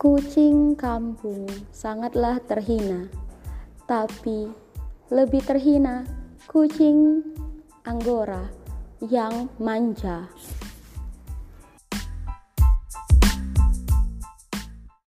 Kucing kampung sangatlah terhina, tapi lebih terhina kucing Anggora yang manja.